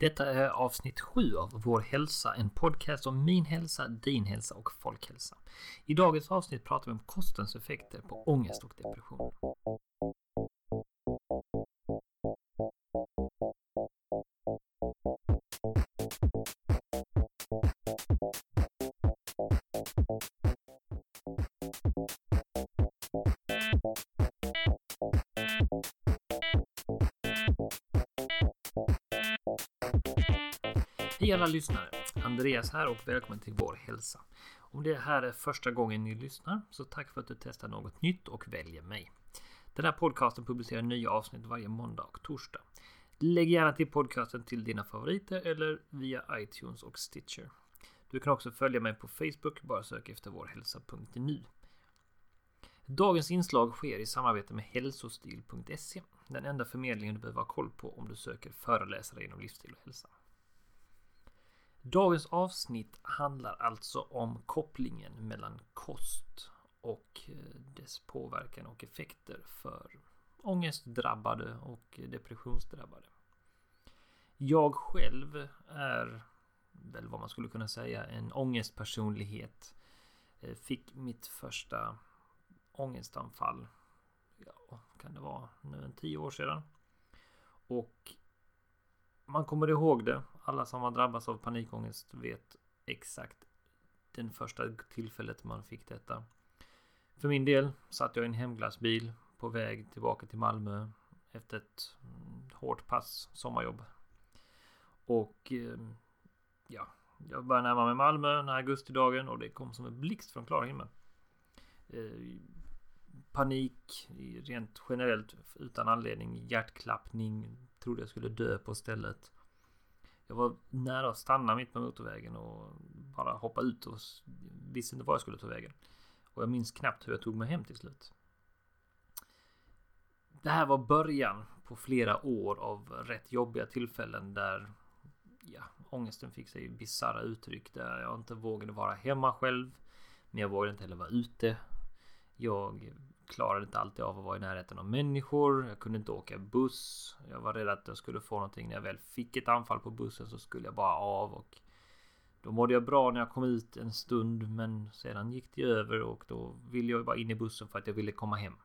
Detta är avsnitt 7 av Vår hälsa, en podcast om min hälsa, din hälsa och folkhälsa. I dagens avsnitt pratar vi om kostens effekter på ångest och depression. Hej alla lyssnare! Andreas här och välkommen till Vår Hälsa. Om det här är första gången ni lyssnar så tack för att du testar något nytt och väljer mig. Den här podcasten publicerar nya avsnitt varje måndag och torsdag. Lägg gärna till podcasten till dina favoriter eller via iTunes och Stitcher. Du kan också följa mig på Facebook, bara sök efter vårhälsa.nu. Dagens inslag sker i samarbete med hälsostil.se, den enda förmedlingen du behöver ha koll på om du söker föreläsare inom livsstil och hälsa. Dagens avsnitt handlar alltså om kopplingen mellan kost och eh, dess påverkan och effekter för ångestdrabbade och depressionsdrabbade. Jag själv är väl vad man skulle kunna säga en ångestpersonlighet. Eh, fick mitt första ångestanfall, ja, kan det vara nu en tio år sedan. Och man kommer ihåg det. Alla som har drabbats av panikångest vet exakt den första tillfället man fick detta. För min del satt jag i en hemglassbil på väg tillbaka till Malmö efter ett mm, hårt pass sommarjobb. Och ehm, ja, jag började närma mig Malmö den här augustidagen och det kom som en blixt från klar himmel. Ehm, panik rent generellt utan anledning, hjärtklappning, trodde jag skulle dö på stället. Jag var nära att stanna mitt på motorvägen och bara hoppa ut och visste inte var jag skulle ta vägen. Och jag minns knappt hur jag tog mig hem till slut. Det här var början på flera år av rätt jobbiga tillfällen där ja, ångesten fick sig bisarra uttryck där jag inte vågade vara hemma själv. Men jag vågade inte heller vara ute. Jag klarade inte alltid av att vara i närheten av människor. Jag kunde inte åka buss. Jag var rädd att jag skulle få någonting. När jag väl fick ett anfall på bussen så skulle jag bara av och då mådde jag bra när jag kom ut en stund men sedan gick det över och då ville jag bara in i bussen för att jag ville komma hem.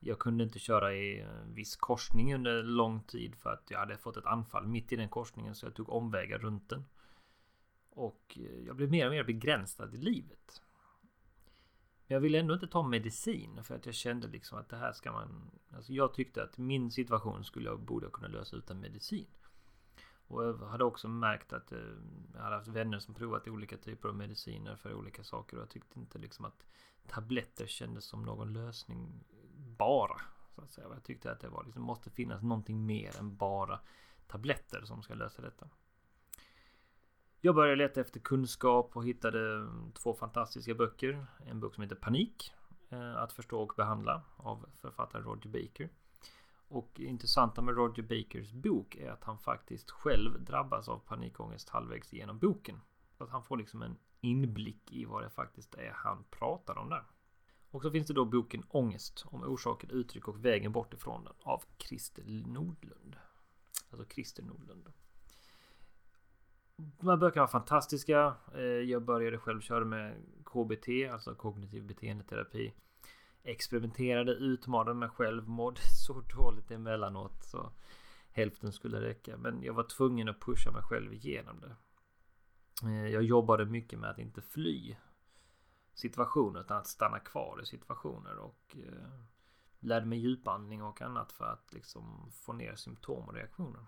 Jag kunde inte köra i en viss korsning under lång tid för att jag hade fått ett anfall mitt i den korsningen så jag tog omvägar runt den. Och jag blev mer och mer begränsad i livet. Men jag ville ändå inte ta medicin för att jag kände liksom att det här ska man... Alltså jag tyckte att min situation skulle jag borde kunna lösa utan medicin. Och jag hade också märkt att eh, jag hade haft vänner som provat olika typer av mediciner för olika saker och jag tyckte inte liksom att tabletter kändes som någon lösning bara. Så att säga. Jag tyckte att det var liksom, måste finnas någonting mer än bara tabletter som ska lösa detta. Jag började leta efter kunskap och hittade två fantastiska böcker. En bok som heter Panik. Eh, att förstå och behandla av författaren Roger Baker. Och intressanta med Roger Bakers bok är att han faktiskt själv drabbas av panikångest halvvägs genom boken. Så att han får liksom en inblick i vad det faktiskt är han pratar om där. Och så finns det då boken Ångest om orsaken, uttryck och vägen bort ifrån den av Christer Nordlund. Alltså Christer Nordlund. De här böckerna var fantastiska. Eh, jag började själv köra med KBT, alltså kognitiv beteendeterapi. Experimenterade, utmanade mig själv, mådde så dåligt emellanåt så hälften skulle räcka. Men jag var tvungen att pusha mig själv igenom det. Eh, jag jobbade mycket med att inte fly situationer utan att stanna kvar i situationer och eh, lärde mig djupandning och annat för att liksom få ner symptom och reaktioner.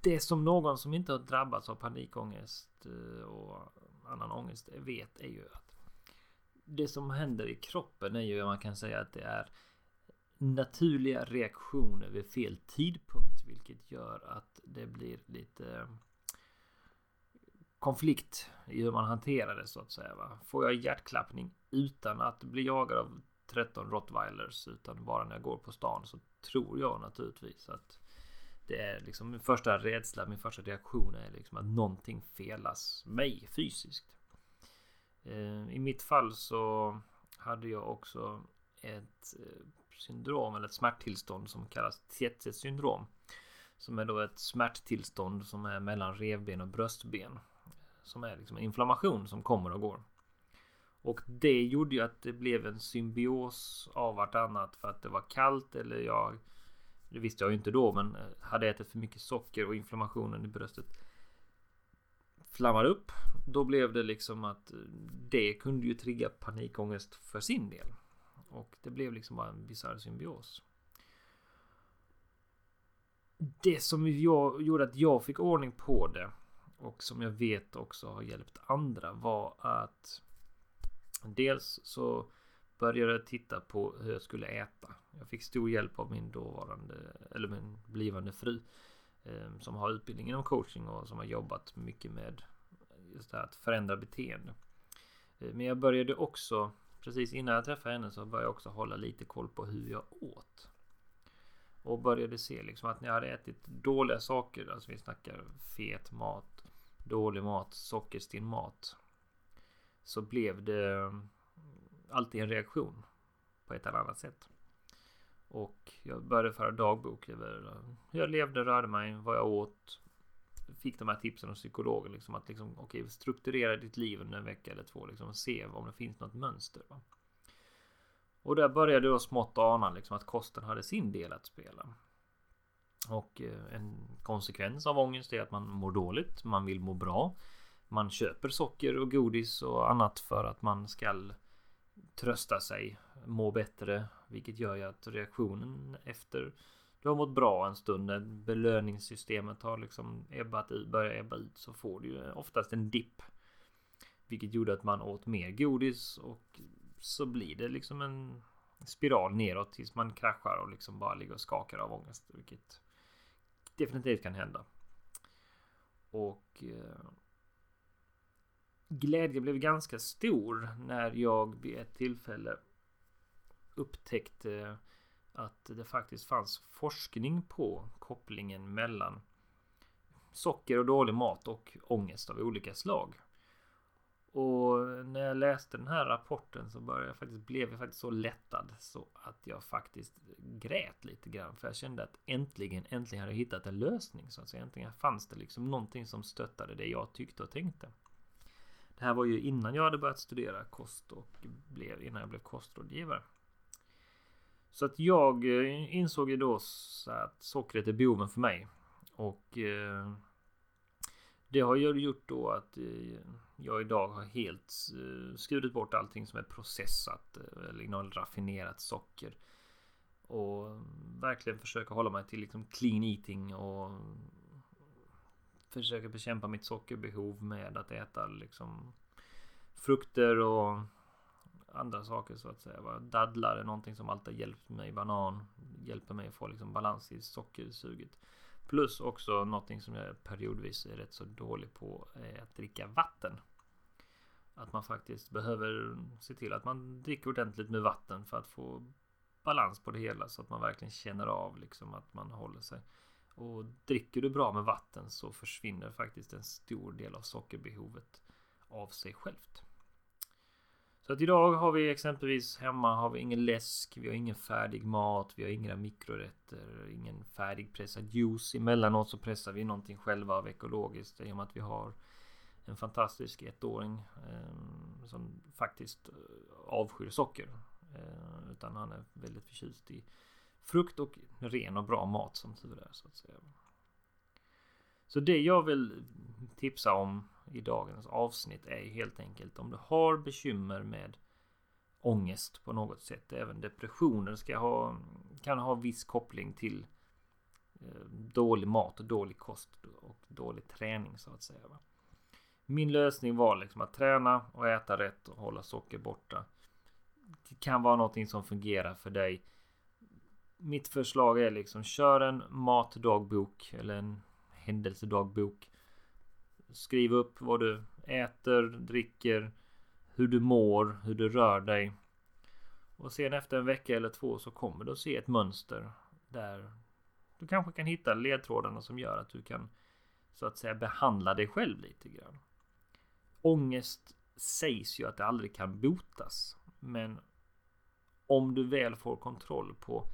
Det som någon som inte har drabbats av panikångest eh, och annan ångest vet är ju att det som händer i kroppen är ju man kan säga att det är naturliga reaktioner vid fel tidpunkt vilket gör att det blir lite eh, konflikt i hur man hanterar det så att säga. Va? Får jag hjärtklappning utan att bli jagad av 13 rottweilers utan bara när jag går på stan så tror jag naturligtvis att det är liksom min första rädsla, min första reaktion är liksom att någonting felas mig fysiskt. Eh, I mitt fall så hade jag också ett eh, syndrom eller ett smärttillstånd som kallas Tietzes syndrom. Som är då ett smärttillstånd som är mellan revben och bröstben. Som är liksom en inflammation som kommer och går. Och det gjorde ju att det blev en symbios av vartannat för att det var kallt eller jag det visste jag ju inte då men eh, hade ätit för mycket socker och inflammationen i bröstet Flammade upp. Då blev det liksom att eh, det kunde ju trigga panikångest för sin del. Och det blev liksom bara en bisarr symbios. Det som jag gjorde att jag fick ordning på det och som jag vet också har hjälpt andra var att Dels så började jag titta på hur jag skulle äta. Jag fick stor hjälp av min dåvarande, eller min blivande fru. Ehm, som har utbildning inom coaching och som har jobbat mycket med just det här att förändra beteende. Ehm, men jag började också, precis innan jag träffade henne så började jag också hålla lite koll på hur jag åt. Och började se liksom att när jag hade ätit dåliga saker, alltså vi snackar fet mat, dålig mat, sockerstinn mat så blev det alltid en reaktion på ett eller annat sätt. Och jag började föra dagbok över eh, hur jag levde, rörde mig, vad jag åt. Fick de här tipsen av psykologen liksom att liksom okay, strukturera ditt liv under en vecka eller två liksom och se om det finns något mönster. Va? Och där började jag smått ana liksom att kosten hade sin del att spela. Och eh, en konsekvens av ångest är att man mår dåligt, man vill må bra. Man köper socker och godis och annat för att man ska trösta sig, må bättre, vilket gör ju att reaktionen efter du har mått bra en stund när belöningssystemet har liksom ebbat ut, börjar ebba ut så får du ju oftast en dipp. Vilket gjorde att man åt mer godis och så blir det liksom en spiral neråt tills man kraschar och liksom bara ligger och skakar av ångest. Vilket definitivt kan hända. Och eh, glädje blev ganska stor när jag vid ett tillfälle upptäckte att det faktiskt fanns forskning på kopplingen mellan socker och dålig mat och ångest av olika slag. Och när jag läste den här rapporten så började jag faktiskt, blev jag faktiskt så lättad så att jag faktiskt grät lite grann. För jag kände att äntligen, äntligen hade jag hittat en lösning. Så att säga. Äntligen fanns det liksom någonting som stöttade det jag tyckte och tänkte. Det här var ju innan jag hade börjat studera kost och blev, innan jag blev kostrådgivare. Så att jag eh, insåg ju då att sockret är boven för mig. Och eh, det har ju gjort då att eh, jag idag har helt eh, skurit bort allting som är processat eh, eller innehåller raffinerat socker. Och verkligen försöka hålla mig till liksom clean eating och försöker bekämpa mitt sockerbehov med att äta liksom frukter och andra saker så att säga. Dadlar är någonting som alltid hjälpt mig. Banan hjälper mig att få liksom balans i sockersuget. Plus också någonting som jag periodvis är rätt så dålig på är att dricka vatten. Att man faktiskt behöver se till att man dricker ordentligt med vatten för att få balans på det hela så att man verkligen känner av liksom att man håller sig. Och dricker du bra med vatten så försvinner faktiskt en stor del av sockerbehovet av sig självt. Så att idag har vi exempelvis hemma har vi ingen läsk, vi har ingen färdig mat, vi har inga mikrorätter, ingen färdigpressad juice. Emellanåt så pressar vi någonting själva av ekologiskt i och med att vi har en fantastisk ettåring eh, som faktiskt eh, avskyr socker. Eh, utan han är väldigt förtjust i frukt och ren och bra mat som tur är så att säga. Så det jag vill tipsa om i dagens avsnitt är helt enkelt om du har bekymmer med ångest på något sätt. Även depressioner ska ha, kan ha viss koppling till eh, dålig mat och dålig kost och dålig träning så att säga. Min lösning var liksom att träna och äta rätt och hålla socker borta. Det kan vara någonting som fungerar för dig. Mitt förslag är liksom kör en matdagbok eller en händelsedagbok. Skriv upp vad du äter, dricker, hur du mår, hur du rör dig. Och sen efter en vecka eller två så kommer du att se ett mönster där du kanske kan hitta ledtrådarna som gör att du kan så att säga behandla dig själv lite grann. Ångest sägs ju att det aldrig kan botas. Men om du väl får kontroll på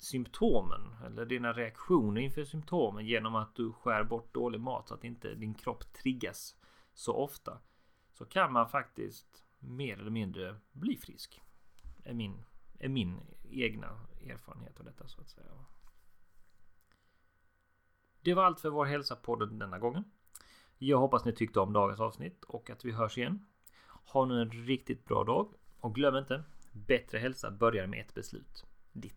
symptomen eller dina reaktioner inför symptomen genom att du skär bort dålig mat så att inte din kropp triggas så ofta så kan man faktiskt mer eller mindre bli frisk. Är min, är min egna erfarenhet av detta så att säga. Det var allt för vår hälsa-podden denna gången. Jag hoppas ni tyckte om dagens avsnitt och att vi hörs igen. Ha nu en riktigt bra dag och glöm inte Bättre hälsa börjar med ett beslut. Ditt.